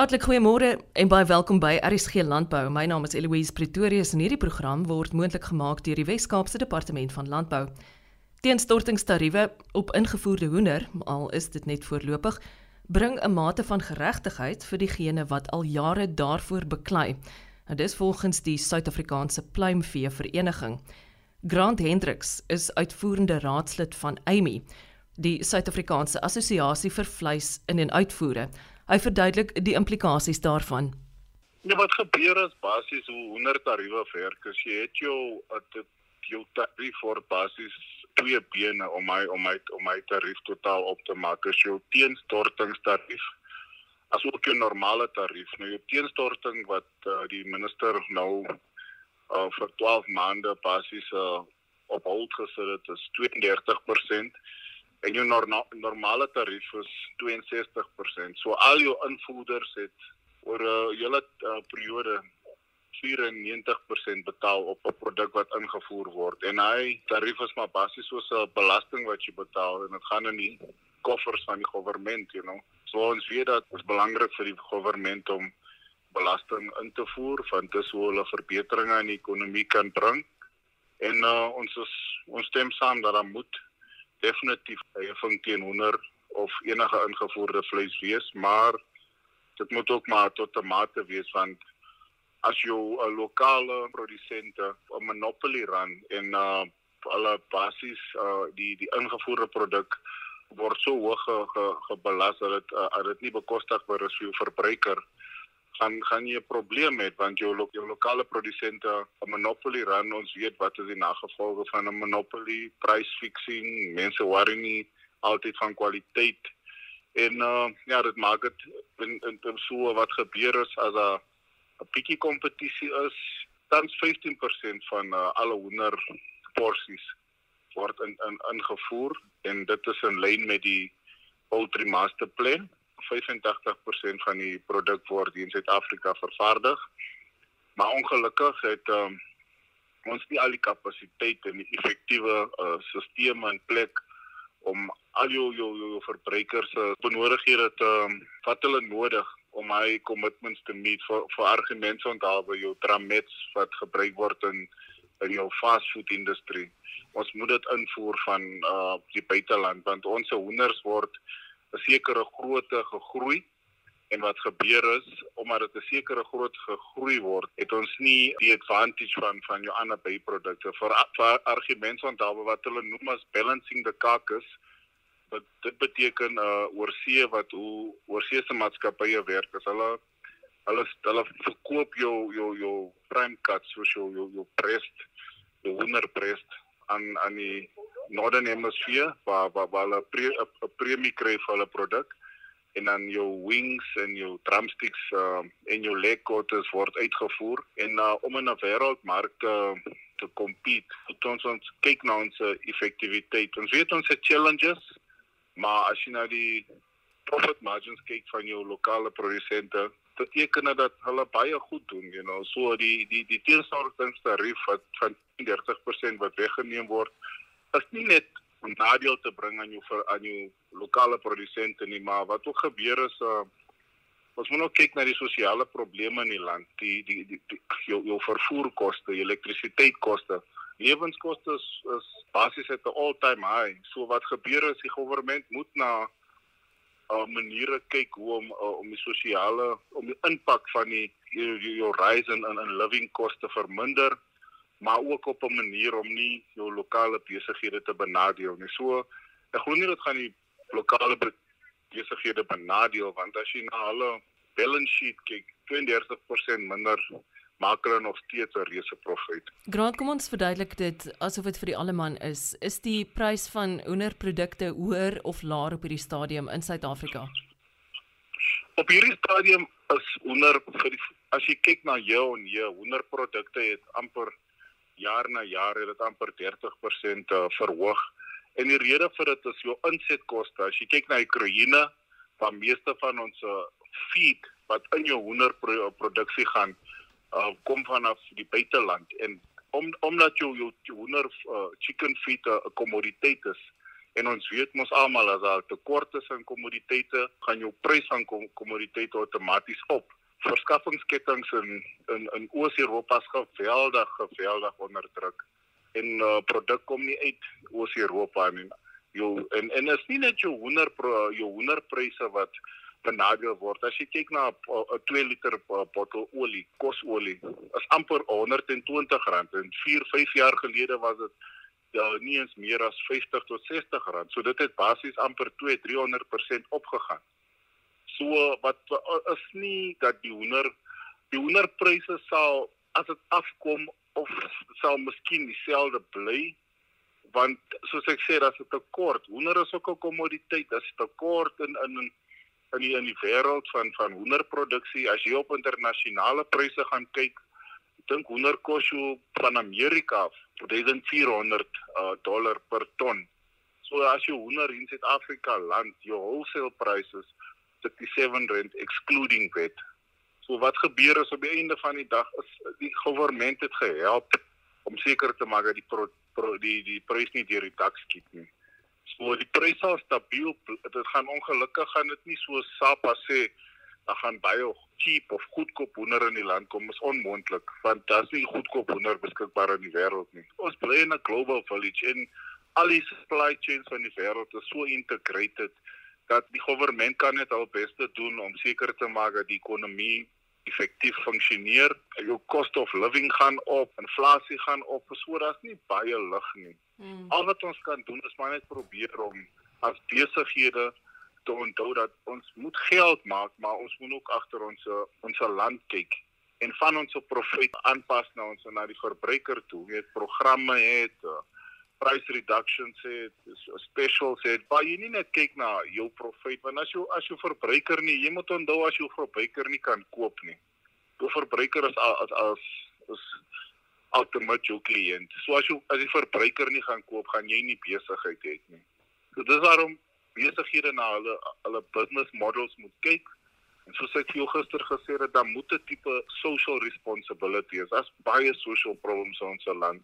Hartlik goeiemôre en baie welkom by RSG Landbou. My naam is Eloise Pretorius en hierdie program word moontlik gemaak deur die Wes-Kaapse Departement van Landbou. Teenstortingstariewe op ingevoerde hoender, al is dit net voorlopig, bring 'n mate van geregtigheid vir diegene wat al jare daarvoor beklei. En dis volgens die Suid-Afrikaanse Pluimvee Vereniging. Grant Hendriks is uitvoerende raadslid van AMI, die Suid-Afrikaanse Assosiasie vir Vleis in en Uitvoere. Hy verduidelik die implikasies daarvan. Ja, wat gebeur as basies hoe hoendertariewe werk? As jy het jou jou tarief vir basies twee bene om my om my om my tarief totaal op te maak. As jou teenstortingstarief as ook jou normale tarief. Nou jou teenstorting wat uh, die minister nou uh, vir 12 maande basies uh, op hold gesit het is 32% en jou norma normale tarief is 62%. So al jou invoerders het oor 'n uh, hele uh, periode 94% betaal op 'n produk wat ingevoer word en hy tarief is maar basies soos 'n belasting wat jy betaal en dit gaan in die koffers van die regering, you know. So ons weet dat dit belangrik vir die regering om belasting in te voer want dit sou hulle verbeteringe in die ekonomie kan bring. En uh, ons is, ons stem saam dat daar moet definitief heffing teen hoender of enige ingevoerde vleis wees, maar dit moet ook maar tot 'n mate wees want as jy 'n lokale produsente 'n monopolie run en uh alle basies uh die die ingevoerde produk word so hoog ge, ge, gebelas dat dit uh, dit nie bekostigbaar is vir die verbruiker gaan gaan jy 'n probleem hê want jou lo jou lokale produsente 'n monopolie run ons weet wat is die nagevolge van 'n monopolie price fixing mense worry nie altyd van kwaliteit. En uh, ja dit maak dit in in in so wat gebeur is as 'n 'n bietjie kompetisie is tans 15% van uh, alle hoender porsies word in in ingevoer en dit is in lyn met die poultry master plan 85% van die produk word in Suid-Afrika vervaardig. Maar ongelukkig het um, ons nie al die kapasiteit en die effektiewe uh, stelsels in plek om al jou jou, jou verbruikers se uh, benodighede te um, wat hulle nodig om hy commitments te meet vir vir argumente onthou by jou tramets wat gebruik word in in jou fast food industrie. Ons moet dit invoer van uh die buiteland want ons hoenders word 'n sekere grootte gegroei en wat gebeur is omdat dit 'n sekere groot gegroei word, het ons nie die advantage van van jou ander byprodukte vir, vir argumente onthou wat hulle noem as balancing the carcass. Wat dit beteken uh oorsee wat hoe oorsee se maatskappye werk as hulle hulle hulle verkoop jou jou jou prime cuts soos jou jou breast, die wonder breast aan aan die Northern Hemisphere waar waar waar hulle 'n pre, premie kry vir hulle produk en dan jou wings en jou drumsticks uh, en jou leg quarters word uitgevoer en uh, om in 'n wêreldmark te te compete. Dit ons ons kyk na ons effektiwiteit. Ons weet ons het challenges, maar as jy nou die profit margins kyk van jou lokale produsente, dit teken dat hulle baie goed doen, you know. So die die die teenstortingstarief wat van 30% wat weggeneem word is nie net nadeel te bring aan jou vir aan jou lokale produsente nie, maar wat ook gebeur is uh ons moet ook kyk na die sosiale probleme in die land, die die die, die jou jou vervoerkoste, elektrisiteitskoste, lewenskoste is, is basies at 'n all-time high. So wat gebeur is die regering moet na uh maniere kyk hoe om uh, om die sosiale om die impak van die jou, jou rise in in living koste verminder maar ook op 'n manier om nie jou lokale besighede te benadeel nie. So ek glo nie dit gaan die lokale besighede benadeel want as jy na hulle balance sheet kyk, 32% minder maak hulle nog steeds 'n reuse profit. Graad kom ons verduidelik dit asof dit vir die alleman is. Is die prys van hoenderprodukte hoër of laer op hierdie stadium in Suid-Afrika? Op hierdie stadium is hoender vir die, as jy kyk na jou en jou hoenderprodukte het amper jaar na jaar het dit amper 30% uh, verhoog. En die rede vir dit is jou insetkoste. As jy kyk na die kroïne, van meeste van ons uh, feed wat in jou hoenderproduksie gaan, uh, kom vanaf die buiteland en om omdat jou jou hoender uh, chicken feed 'n uh, kommoditeit is, En ons weet mos almal as daar tekort is aan kommoditeite, gaan jou prys van kom kommoditeite outomaties op. Verskaffingskettings in in in Oos-Europa is geweldig geweldig onder druk. En uh, produk kom nie uit Oos-Europa nie. Jou en en is nie net jou hoender jou hoenderpryse wat benadeel word. As jy kyk na 'n 2 liter bottel olie, kosolie, is amper R120 en 4, 5 jaar gelede was dit ja nie eens meer as 50 tot 60 rand. So dit het basies amper 2, 300% opgegaan. So wat is nie dat die hoender die hoenderpryse sal as dit afkom of sal miskien dieselfde bly want soos ek sê daar's 'n tekort. Hoender is ook 'n kommoditeit. Daar's tekort in in in die in die wêreld van van hoenderproduksie as jy op internasionale pryse gaan kyk dink hoender kos jou van Amerika af 1400 uh, dollar per ton so as jy hoender in Suid-Afrika land jou wholesale prices 37 rand excluding VAT so wat gebeur is op die einde van die dag is die regering het gehelp om seker te maak dat die pro, pro, die die prys nie deur die dak skiet nie So die pryse is stabiel. Dit gaan ongelukkig gaan dit nie so SAPA sê dan gaan baie cheap of goedkoop hoender in die land kom is onmoontlik want daar's nie goedkoop hoender beskikbaar in die wêreld nie. Ons bly in 'n global village en al die supply chains van die wêreld is so integrated dat die regering kan net al beste doen om seker te maak dat die ekonomie effektief funksioneer. Jou cost of living gaan op, inflasie gaan op, so daar's nie baie lig nie. Hmm. Al wat ons kan doen is maar net probeer om as besighede te onthou dat ons moet geld maak, maar ons moet ook agter ons ons land kyk en van ons profit aanpas na ons na die verbruiker toe. Jy het programme het uh, price reductions het, specials het, maar jy nie net kyk na jou profit want as jy as jy verbruiker nie, jy moet onthou as jy verbruiker nie kan koop nie. Jou verbruiker is as as is outomaties jou kliënt. So as jy as die verbruiker nie gaan koop, gaan jy nie besigheid hê nie. So dis waarom besighede na hulle hulle business models moet kyk. En soos ek jou gister gesê het, dan moet 'n tipe social responsibility is. As baie social problems in ons land.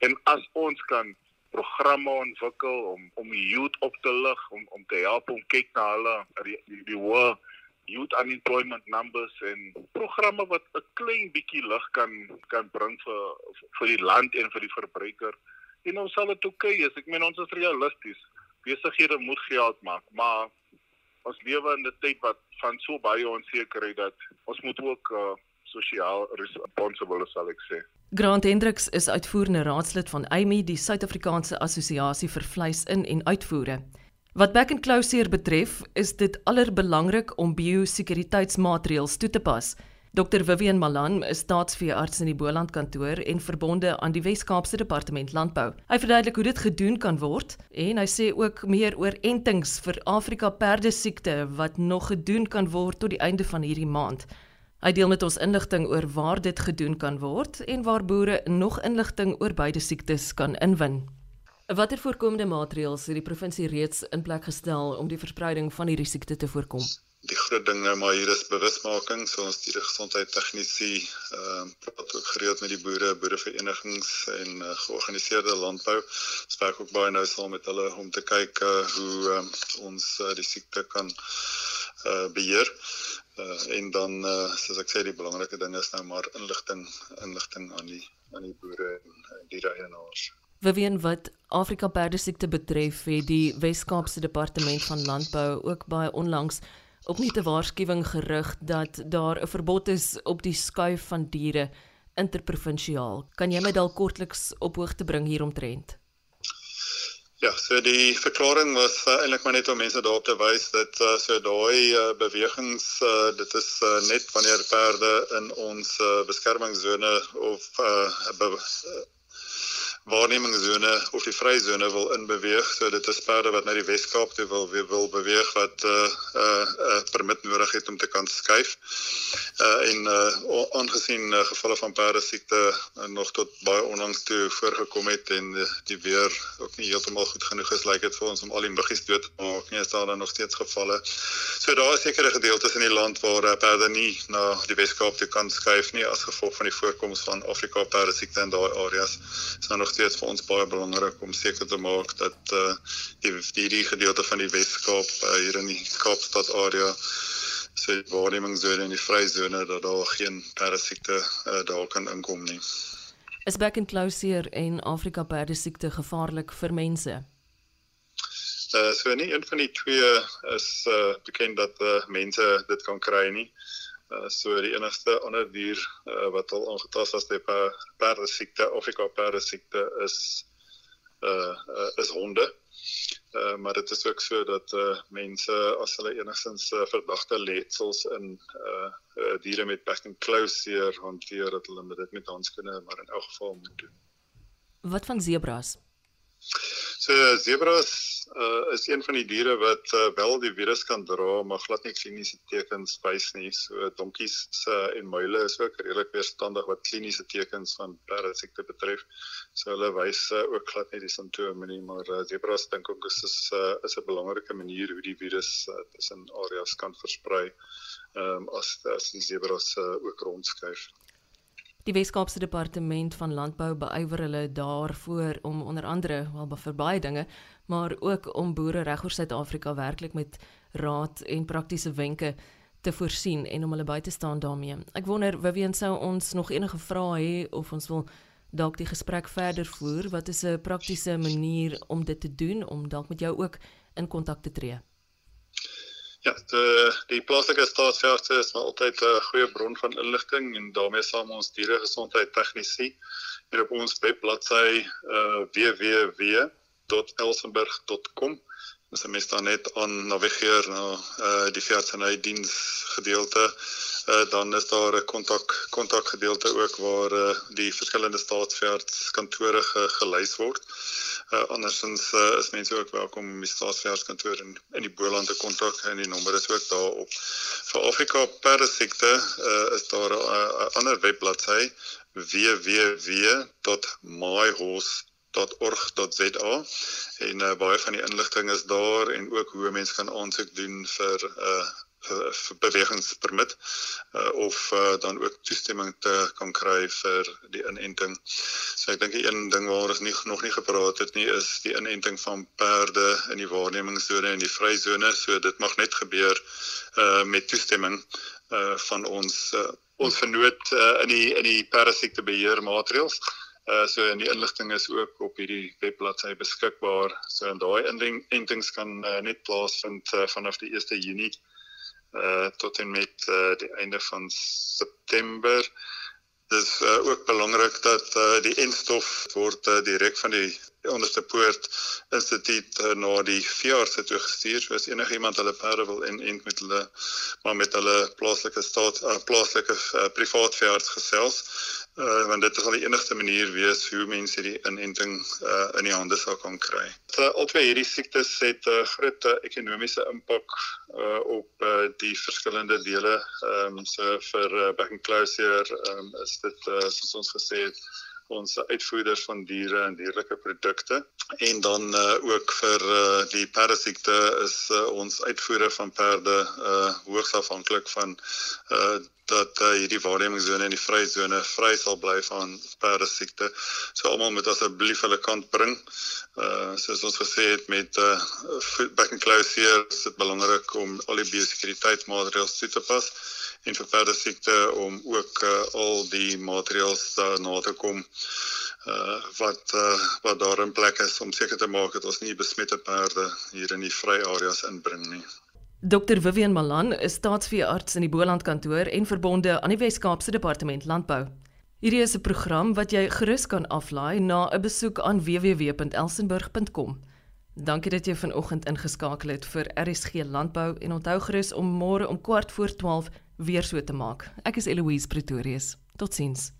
En as ons kan programme ontwikkel om om die youth op te lig, om om te help om kyk na hulle die die, die hoë youth unemployment numbers en programme wat 'n klein bietjie lig kan kan bring vir vir die land en vir die verbruiker. En ons sal dit oukei okay, is. Ek meen ons is realisties. Besighede moet geld maak, maar ons lewe in 'n tyd wat van so baie onsekerheid dat ons moet ook uh, sosiaal responsible sal ek sê. Grant Hendriks is uitvoerende raadslid van AMI, die Suid-Afrikaanse Assosiasie vir Vleis in en Uitvoere. Wat back and closure betref, is dit allerbelangrik om biosekuriteitsmaatreëls toe te pas. Dr Vivian Malan is staatsveearts in die Boland kantoor en verbonde aan die Wes-Kaapse Departement Landbou. Hy verduidelik hoe dit gedoen kan word en hy sê ook meer oor entings vir Afrika perdesiekte wat nog gedoen kan word tot die einde van hierdie maand. Hy deel met ons inligting oor waar dit gedoen kan word en waar boere nog inligting oor beide siektes kan inwin. Watter voorkomende maatreëls het die provinsie reeds in plek gestel om die verspreiding van hierdie siekte te voorkom? Die groot ding nou maar hier is bewusmaking, so ons die gesondheidstegnisi ehm uh, praat ook gereeld met die boere, boereverenigings en uh, georganiseerde landbou. Ons werk ook baie nou saam met hulle om te kyk uh, hoe uh, ons uh, die siekte kan uh, beheer. Uh, en dan uh, soos ek sê die belangrike ding is nou maar inligting inligting aan die aan die boere en die eienaars. Vivian wat Afrika perdesiekte betref, het die Wes-Kaapse Departement van Landbou ook baie onlangs opnuut 'n waarskuwing gerig dat daar 'n verbod is op die skuif van diere interprovinsiaal. Kan jy my dalk kortliks op hoogte bring hieromtrent? Ja, so die verklaring was uh, eintlik maar net om mense daarop te wys dat uh, so daai uh, bewegings uh, dit is uh, net wanneer perde in ons uh, beskermingszone of uh, be waarnemingsone of die vryzone wil inbeweeg. So dit is perde wat na die Weskaap toe wil wil beweeg wat 'n uh, 'n uh, permit nodig het om te kan skuif. Uh en uh aangesien uh, gevalle van perde siekte uh, nog tot baie onlangs toe voorgekom het en uh, die weer ook nie heeltemal goed genoeg is, lyk dit vir ons om al die muggies dood te maak. Nie is daar dan nog steeds gevalle. So daar is sekere gedeeltes in die land waar uh, perde nie na die Weskaap toe kan skuif nie as gevolg van die voorkoms van Afrika perde siekte in daai areas. Is daar nog steeds vir ons baie belangrik om seker te maak dat uh die hierdie gedeelte van die Wes-Kaap uh, hier in die Kaapstad area so die waarnemingszone en die vryzone dat daar geen perdesiekte uh, daar kan inkom nie. Is back and closer en Afrika perdesiekte gevaarlik vir mense? Uh so nie een van die twee is uh bekend dat uh, mense dit kan kry nie. Uh, so die enigste ander dier uh, wat al aangetast is met perde siekte Afrika perde siekte is uh, uh is honde. Uh maar dit is ook so dat uh mense as hulle enigstens uh, verdagte letsels in uh, uh diere met claw seer hanteer dat hulle dit met handskoene maar in elk geval moet doen. Wat van zebras? So zebras uh, is een van die diere wat uh, wel die virus kan dra, maar glad nie kliniese tekens wys nie. So donkies uh, en muile is ook redelik weerstandig wat kliniese tekens van perdesiekte betref. So hulle wys uh, ook glad nie die simptome nie, maar uh, zebras dink ek is uh, is 'n belangrike manier hoe die virus uh, tussen areas kan versprei. Ehm um, as as die zebras uh, ook rondskuif. Die Weskaapse Departement van Landbou beywer hulle daarvoor om onder andere wel vir baie dinge, maar ook om boere regoor Suid-Afrika werklik met raad en praktiese wenke te voorsien en om hulle by te staan daarmee. Ek wonder Vivian sou ons nog enige vrae hê of ons wil dalk die gesprek verder voer. Wat is 'n praktiese manier om dit te doen om dalk met jou ook in kontak te tree? Ja, die die plaaslike staatsveldse is maar altyd 'n goeie bron van inligting en daarmee saam ons dieregesondheid tegnisie hier op ons webbladsy uh, www.elsenburg.com. Dis 'n mens dan net aan navigeer na uh, die veeartseny diens gedeelte. Uh, dan is daar 'n kontak kontak gedeelte ook waar uh, die verskillende staatsveearts kantore ge, gelys word. Uh, andersins uh, is mense ook welkom om die staatsveeartskantoor in in die Boland te kontak en die nommer is ook daar op. Vir Afrika perdesiekte uh, is daar 'n uh, ander webbladsy www.myhorse.org.za en uh, baie van die inligting is daar en ook hoe mense kan aansoek doen vir 'n uh, bewegingspermit uh, of uh, dan ook toestemming te kan kry vir die inenting. So ek dink die een ding waar ons nie nog nie gepraat het nie is die inenting van perde in die waarnemingszone en die vryzone. So dit mag net gebeur uh, met toestemming uh, van ons uh, ons vernoot uh, in die in die perdesiekte beheer maatreëls. Uh so en die inligting is ook op hierdie webbladsy beskikbaar. So en daai inentings kan uh, net plaasvind uh, vanaf die 1 Junie uh tot en met uh die einde van September. Dis uh, ook belangrik dat uh die enstof word uh, direk van die onderste poort instituut uh, na die veearts toe gestuur. So as enige iemand hulle perde wil inent met hulle maar met hulle plaaslike staat uh, plaaslike uh, privaat veearts gesels, uh, want dit is al die enigste manier wees hoe mense die inenting uh, in die hande sal kan kry. Uh, albei hierdie siektes het 'n uh, groot uh, ekonomiese impak uh, op uh, die verskillende dele. Ehm um, so vir uh, and closure um, is dit uh, soos ons gesê het ons uitvoerders van diere en dierlike produkte. En dan uh, ook vir uh, die perdesiekte is uh, ons uitvoere van perde uh, hoogs afhanklik van uh, dat uh, hierdie waarnemingszone en die vryzone vry sal bly van perdesiekte. So almal moet asseblief hulle kant bring. Uh soos ons gesê het met uh back and close hier is dit belangrik om al die biosekuriteitsmaatreëls toe te pas en vir perdesiekte om ook uh, al die maatreëls daarna te kom uh wat uh wat daar in plek is om seker te maak dat ons nie besmette perde hier in die vry areas inbring nie. Dr Vivian Malan is staatsveearts in die Boland kantoor en verbonde aan die Wes-Kaapse Departement Landbou. Hierdie is 'n program wat jy gerus kan aflaai na 'n besoek aan www.elsenburg.com. Dankie dat jy vanoggend ingeskakel het vir RSG Landbou en onthou gerus om môre om kwart voor 12 weer so te maak. Ek is Eloise Pretorius. Totsiens.